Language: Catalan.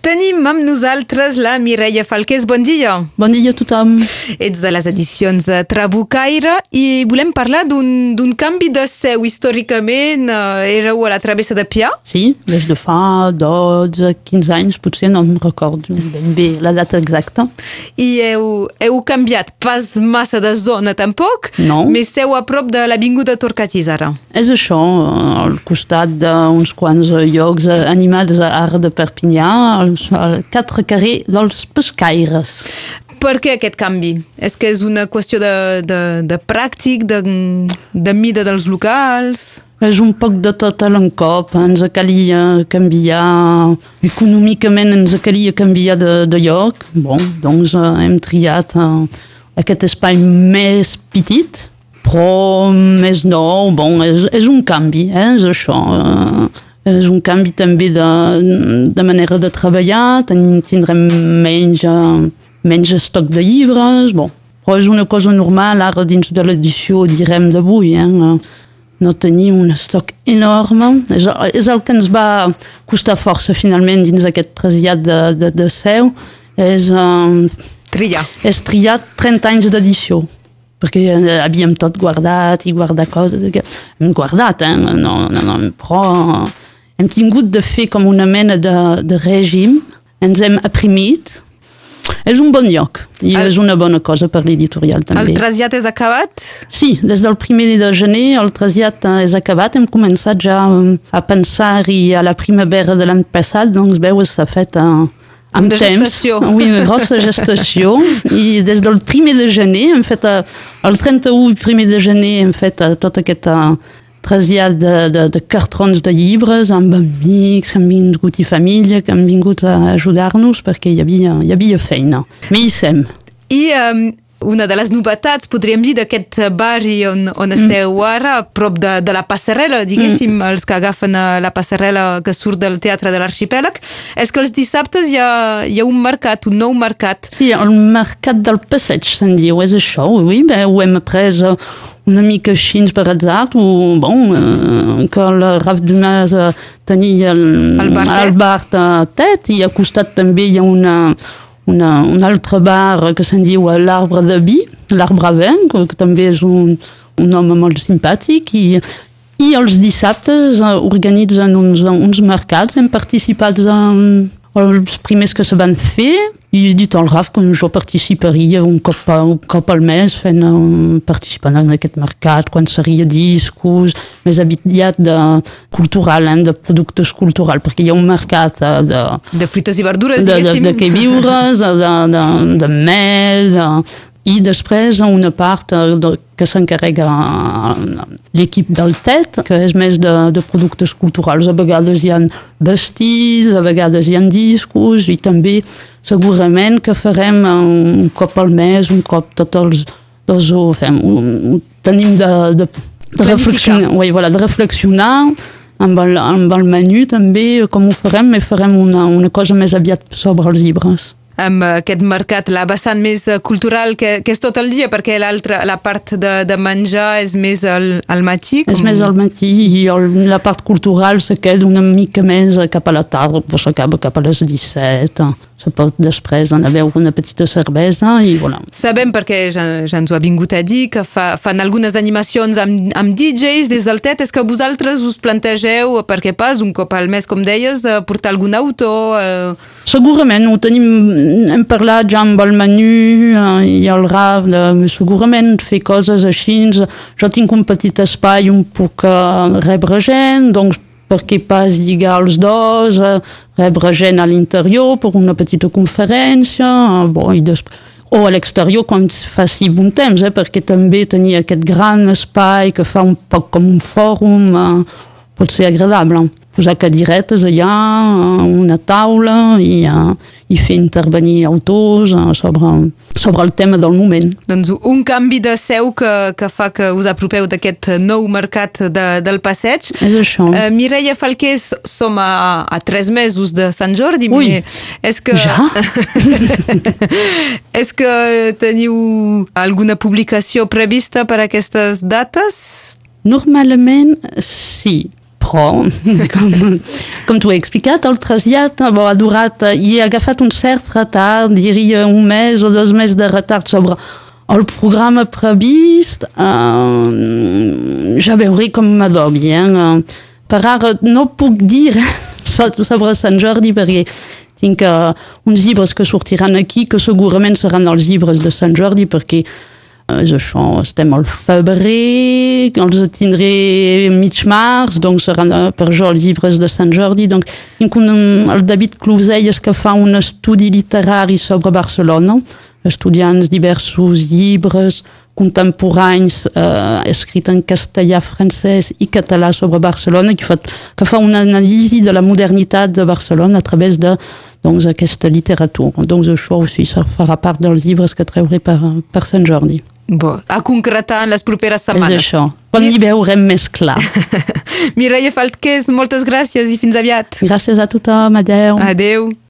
Tenim amb nosaltres la Mireia Falqués. Bon dia. Bon dia a tothom. Ets de les edicions de Trabucaire i volem parlar d'un canvi de seu. Històricament eh, éreu a la travessa de Pià? Sí, des de fa 12, 15 anys, potser no em recordo ben bé la data exacta. I heu, heu canviat pas massa de zona tampoc? No. Més seu a prop de l'Avinguda Torcatís ara. És això, eh, al costat d'uns quants llocs animats a Art de Perpinyà, al quatre carrer dels pescaires. Per què aquest canvi? És que és una qüestió de, de, de pràctic, de, de mida dels locals? És un poc de tot a l'encop. Ens calia canviar... Econòmicament ens calia canviar de, de lloc. Bon, doncs eh, hem triat eh, aquest espai més petit, però més nou. Bon, és, és un canvi, eh? és això. Eh? És un canvi també de, de manera de treballar, ten, tindrem menys, menys estoc de llibres, bon, però és una cosa normal ara dins de l'edició, direm, d'avui, eh? no tenir un estoc enorme. És, és el que ens va costar força finalment dins aquest trasllat de, de, de seu, és, uh, triar. és triar 30 anys d'edició perquè havíem tot guardat i guardar coses, hem guardat, eh? no, no, no, però hem tingut de fer com una mena de, de règim, ens hem aprimit, és un bon lloc i el, és una bona cosa per l'editorial també. El trasllat és acabat? Sí, des del primer de gener el trasllat és acabat. Hem començat ja um, a pensar-hi a la primavera de l'any passat, doncs veu, s'ha fet a, uh, amb de temps. Gestació. Oui, una grossa gestació. I des del primer de gener hem fet, el 31 i primer de gener hem fet tot aquest trasllat de, de, de cartrons de llibres amb amics, han vingut i família que han vingut a ajudar-nos perquè hi havia, hi havia feina. Mais hi sem. I um, una de les novetats, podríem dir, d'aquest barri on, on esteu mm. ara, a prop de, de la passarel·la, diguéssim, mm. els que agafen la passarel·la que surt del Teatre de l'Arxipèlag, és que els dissabtes hi ha, hi ha un mercat, un nou mercat. Sí, el mercat del passeig, se'n diu, és això, oui, bé, ho hem après una mica així per atzar, o, bon, eh, que el Raf Dumas eh, tenia el, el bar, el bar de Tet, i al costat també hi ha una, una, un altre bar que se'n diu l'Arbre de Vi, l'Arbre Vent, que, que també és un, un home molt simpàtic, i, i els dissabtes eh, organitzen uns, uns mercats, hem participat en els primers que se van fer, i he dit al Raf que jo participaria un cop, un cop al mes fent, um, participant en aquest mercat, quan seria discos, més aviat de cultural, eh, de productes culturals, perquè hi ha un mercat de... De, de fruites i verdures, de, de, de queviures, de, de, de, de mel, de, i després una part de, que s'encarrega l'equip del TET, que és més de, de productes culturals. A vegades hi ha vestits, a vegades hi ha discos i també segurament que farem un cop al mes, un cop tots els dos ho fem. Tenim de, de, de reflexionar, oui, voilà, de reflexionar amb el, amb el menú també com ho farem, i farem una, una cosa més aviat sobre els llibres amb aquest mercat, la vessant més eh, cultural que, que és tot el dia, perquè l'altra, la part de, de menjar és més al, al matí. Com... És més al matí i el, la part cultural se queda una mica més cap a la tarda, però s'acaba cap a les 17 se pot després anar a veure una petita cervesa i voilà. Sabem perquè ja, ja ens ho ha vingut a dir que fa, fan algunes animacions amb, amb DJs des del TET, és que vosaltres us plantegeu, perquè pas un cop al mes, com deies, portar algun autor... Eh... Segurament, ho tenim, hem parlat ja amb el menú eh, i el RAF, de, segurament fer coses així. Jo tinc un petit espai on puc eh, rebre gent, doncs perquè pas lligar els dos, eh, rebre gent a l'interior per una petita conferència, eh, bon, i després, o a l'exterior quan faci bon temps, eh, perquè també tenir aquest gran espai que fa un poc com un fòrum eh, pot ser agradable posar cadiretes allà, una taula i, i fer intervenir autors uh, sobre, sobre el tema del moment. Doncs un canvi de seu que, que fa que us apropeu d'aquest nou mercat de, del passeig. És això. Uh, Mireia Falqués, som a, a tres mesos de Sant Jordi. Ui, és que, ja? és que teniu alguna publicació prevista per a aquestes dates? Normalment sí, però, com, com t'ho he explicat, el trasllat bo, ha durat i he agafat un cert retard, diria un mes o dos mesos de retard sobre el programa previst. Eh, ja veuré com m'adobri. Eh? Per ara no puc dir sobre Sant Jordi perquè tinc uh, uns llibres que sortiran aquí que segurament seran els llibres de Sant Jordi perquè és això, estem al febrer, els tindré mig març, doncs seran per jo els llibres de Sant Jordi. Donc, tinc un, el David Clouselles que fa un estudi literari sobre Barcelona, estudiant diversos llibres contemporanys eh, escrits en castellà, francès i català sobre Barcelona, que fa, que fa una anàlisi de la modernitat de Barcelona a través de doncs, aquesta literatura. Doncs aussi farà part dels llibres que treuré per, per Sant Jordi. Bo, a concretar en les properes setmanes. És això. Quan hi veurem més clar. Mireia Faltqués, moltes gràcies i fins aviat. Gràcies a tothom. Adeu. Adeu.